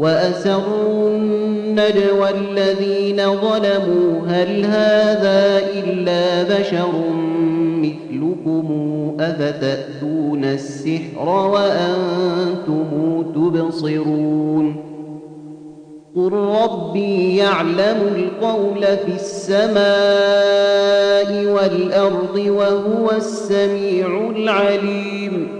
وأسروا النجوى الذين ظلموا. هل هذا إلا بشر مثلكم؟ أفتأتون السحر وأنتم تبصرون. قل ربي يعلم القول في السماء والأرض وهو السميع العليم.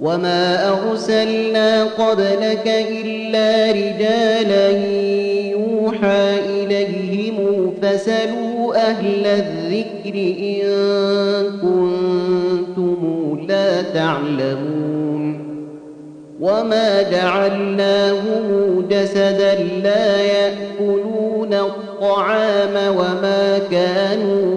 وما أرسلنا قبلك إلا رجالا يوحى إليهم فسلوا أهل الذكر إن كنتم لا تعلمون وما جعلناهم جسدا لا يأكلون الطعام وما كانوا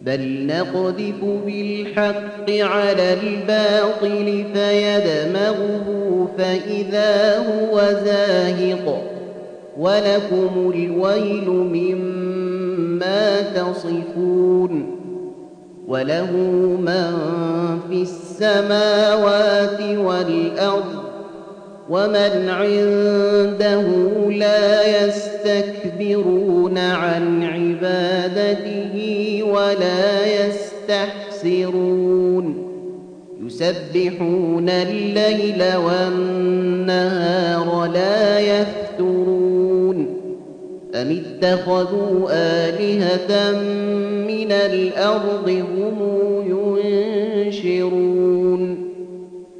بل نقذف بالحق على الباطل فيدمغه فإذا هو زاهق ولكم الويل مما تصفون وله من في السماوات والأرض ومن عنده لا يستكبرون عن عبادته ولا يستحسرون. يسبحون الليل والنهار لا يفترون. أم اتخذوا آلهة من الأرض هم ينشرون؟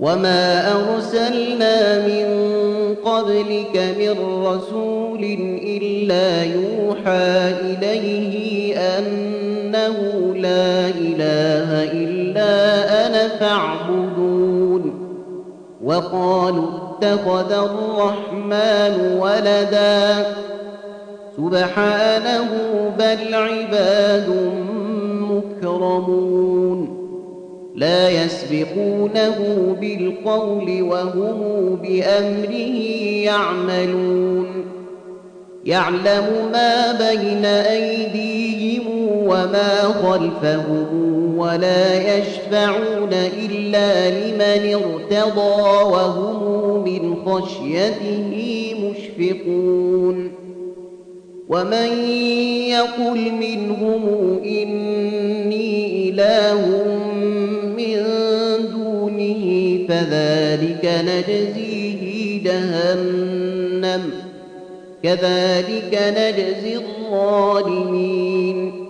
وما أرسلنا من قبلك من رسول إلا يوحى إليه أنه لا إله إلا أنا فاعبدون وقالوا اتخذ الرحمن ولدا سبحانه بل عباد مكرمون لا يسبقونه بالقول وهم بأمره يعملون. يعلم ما بين أيديهم وما خلفهم ولا يشفعون إلا لمن ارتضى وهم من خشيته مشفقون. ومن يقل منهم إني إله فذلك نجزيه جهنم. كذلك نجزي الظالمين.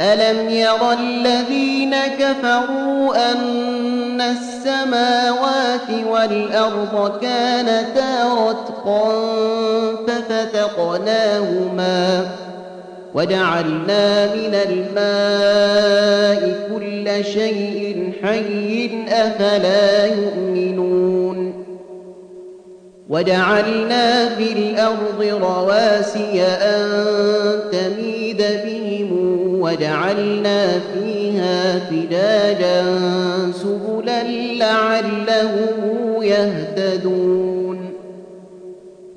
ألم ير الذين كفروا أن السماوات والأرض كانتا رتقا ففتقناهما وجعلنا من الماء كل شيء حي أفلا يؤمنون وجعلنا في الأرض رواسي أن تميد بهم وجعلنا فيها فجاجا سبلا لعلهم يهتدون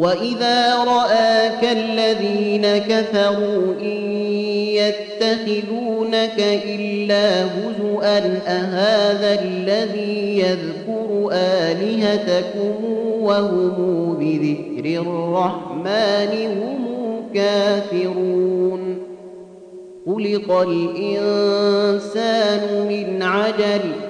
وإذا رآك الذين كفروا إن يتخذونك إلا هزؤا أهذا الذي يذكر آلهتكم وهم بذكر الرحمن هم كافرون خلق الإنسان من عجل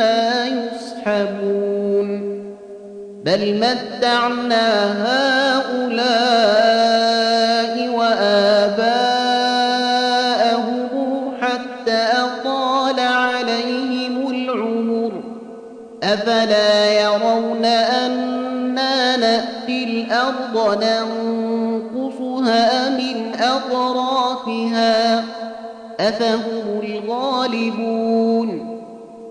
منا يصحبون بل متعنا هؤلاء وآباءهم حتى أطال عليهم العمر. أفلا يرون أنا نأتي الأرض ننقصها من أطرافها؟ أفهم الغالبون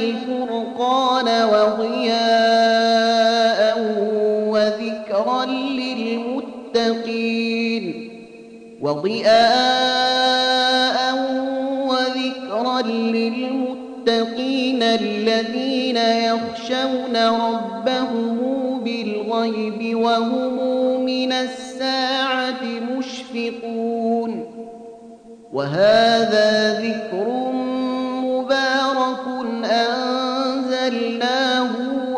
الفرقان وضياء وذكرا للمتقين وضياء وذكرا للمتقين الذين يخشون ربهم بالغيب وهم من الساعة مشفقون وهذا ذكر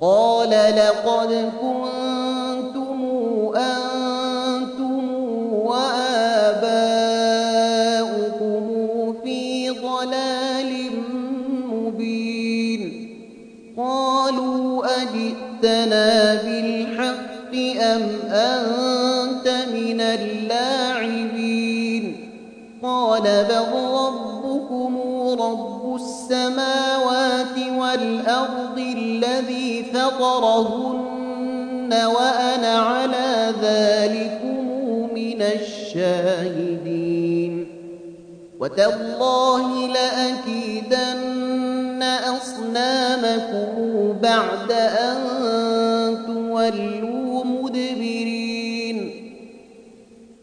قال لقد كنتم أنتم فطرهن وأنا على ذلكم من الشاهدين. وتالله لأكيدن أصنامكم بعد أن تولوا مدبرين.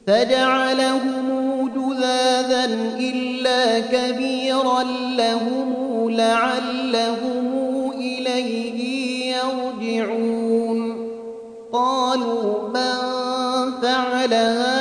فجعلهم جذاذا إلا كبيرا لهم لعلهم فعل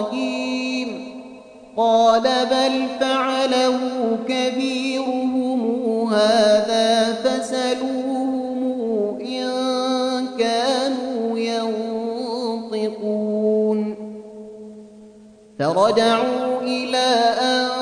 إبراهيم قال بل فعله كبيرهم هذا فسلوهم إن كانوا ينطقون فرجعوا إلى أنفسهم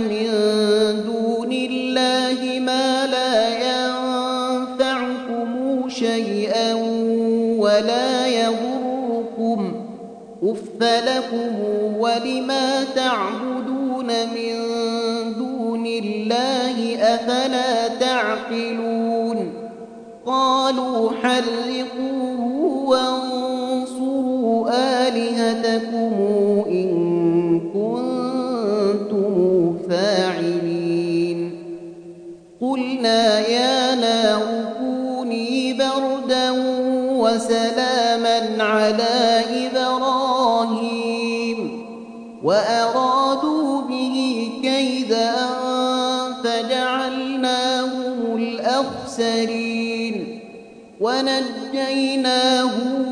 من دون الله ما لا ينفعكم شيئا ولا يضركم أف لكم ولما تعبدون من دون الله أفلا تعقلون قالوا حرقوه وسلاما على إبراهيم وأرادوا به كيدا فجعلناهم الأخسرين ونجيناه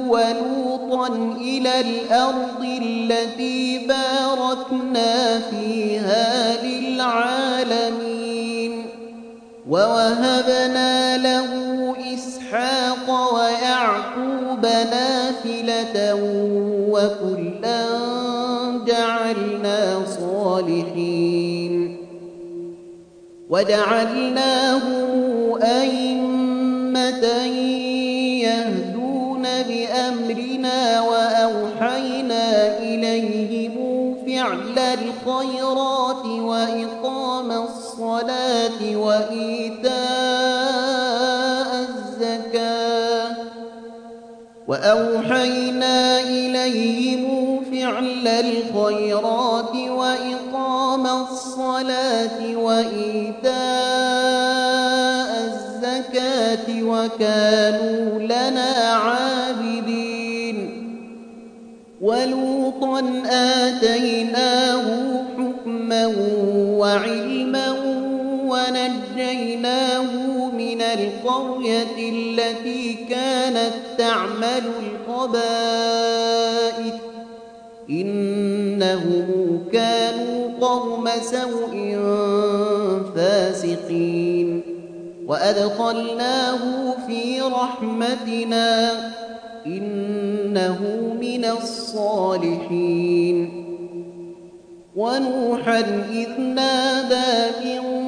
ولوطا إلى الأرض التي باركنا فيها للعالمين ووهبنا له نافلة وكلا جعلنا صالحين. وجعلناهم أئمة يهدون بأمرنا وأوحينا إليهم فعل الخيرات وإقام الصلاة وإيتاء وأوحينا إليهم فعل الخيرات وإقام الصلاة وإيتاء الزكاة وكانوا لنا عابدين. ولوطا آتيناه حكما وعلما ونجيناه القرية التي كانت تعمل الخبائث إنهم كانوا قوم سوء فاسقين. وأدخلناه في رحمتنا. إنه من الصالحين. ونوحا إذ نادى من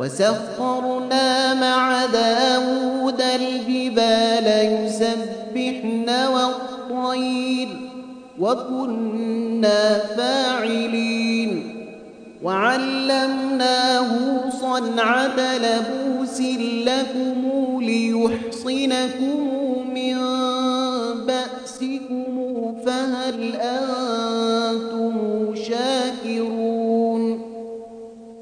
وسخرنا مع داود الجبال يسبحن والطير وكنا فاعلين وعلمناه صنعة لبوس لكم ليحصنكم من بأسكم فهل أنتم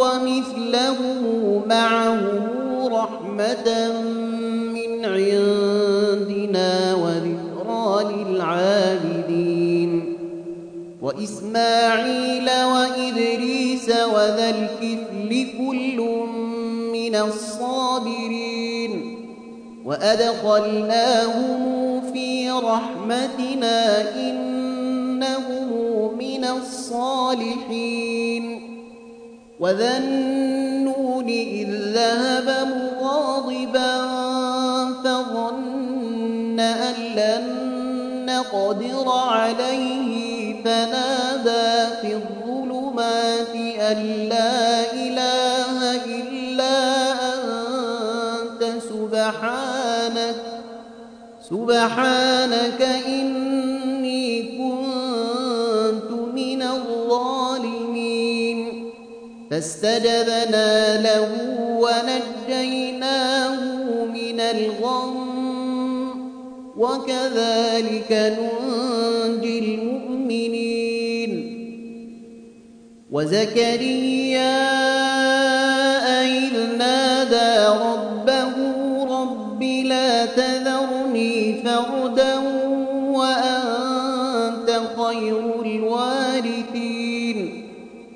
ومثلهم معهم رحمة من عندنا وذكرى للعابدين. وإسماعيل وإدريس وذا الكفل كل من الصابرين. وأدخلناهم في رحمتنا إنهم من الصالحين. وذا النون إذ ذهب مغاضبا فظن أن لن نقدر عليه فنادى في الظلمات أن لا إله إلا أنت سبحانك سبحانك إني فاستجبنا له ونجيناه من الغم. وكذلك ننجي المؤمنين. وزكريا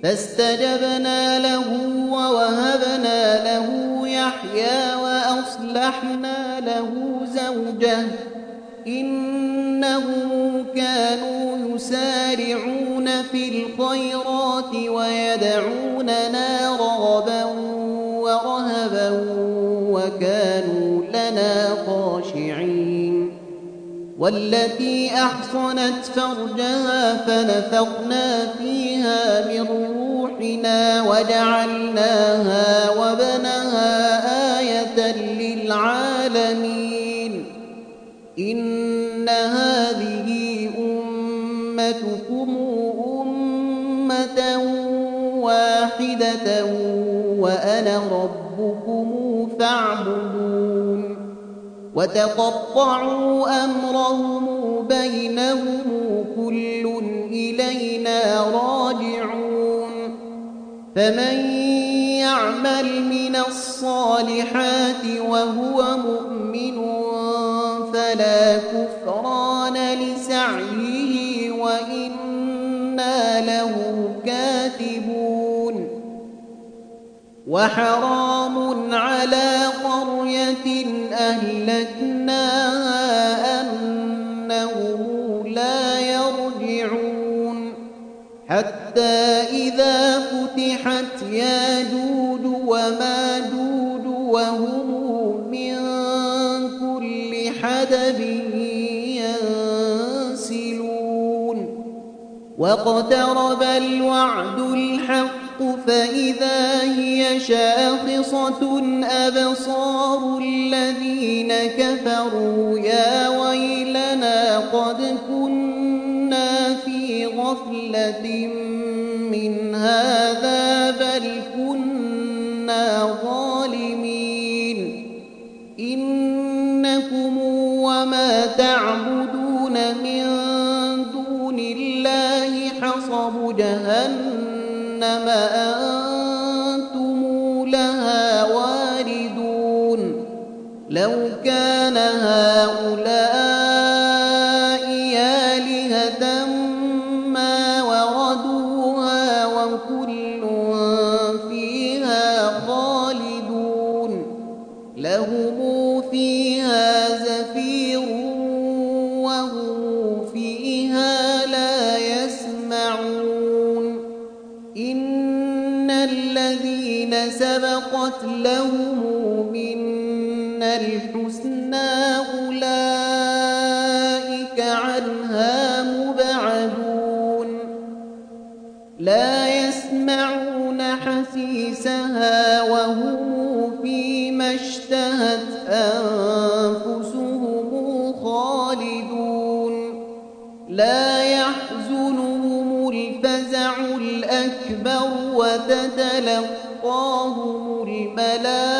فاستجبنا له ووهبنا له يحيى وأصلحنا له زوجه إنهم كانوا يسارعون في الخيرات ويدعوننا والتي أحصنت فرجها فنفقنا فيها من روحنا وجعلناها وبنها آية للعالمين. إن هذه أمتكم أمة واحدة وأنا ربكم وتقطعوا أمرهم بينهم كل إلينا راجعون فمن يعمل من الصالحات وهو مؤمن فلا كفران لسعيه وإنا له كاتبون وحرام على قرية أهلكناها أنهم لا يرجعون. حتى إذا فتحت ياجوج وماجوج وهم من كل حدب ينسلون. واقترب الوعد الحق فإذا هي شاخصة أبصار الذين كفروا يا ويلنا قد كنا في غفلة من هذا بل كنا ظالمين. إنكم وما تعبدون من دون الله حصب جهنم. أنتم تأسيسها وهم فيما اشتهت أنفسهم خالدون. لا يحزنهم الفزع الأكبر وتتلقاهم الملائكة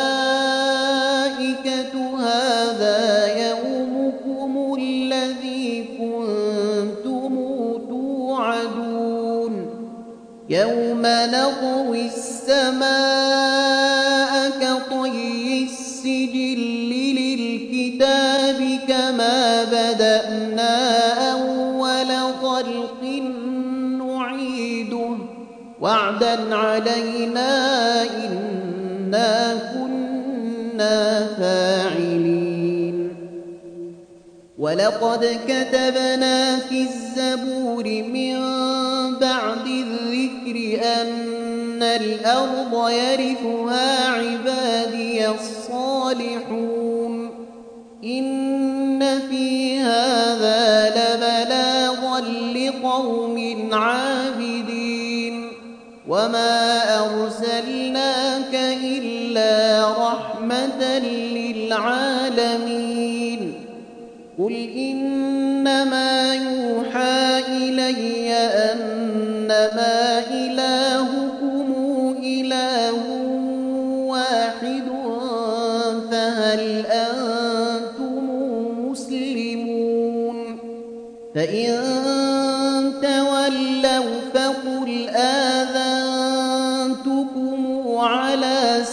وعدا علينا إنا كنا فاعلين. ولقد كتبنا في الزبور من بعد الذكر أن الأرض يرثها عبادي الصالحون. إن وما أرسلناك إلا رحمة للعالمين قل إنما يوحى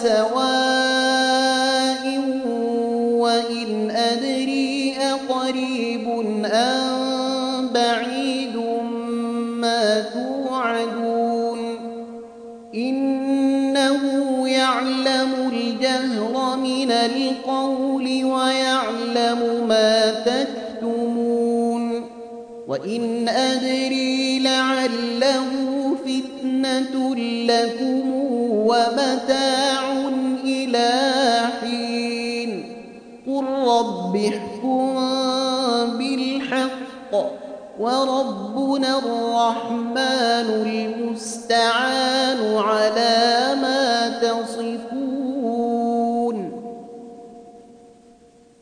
سواء وإن أدري أقريب أم بعيد ما توعدون إنه يعلم الجهر من القول ويعلم ما تكتمون وإن أدري وربنا الرحمن المستعان على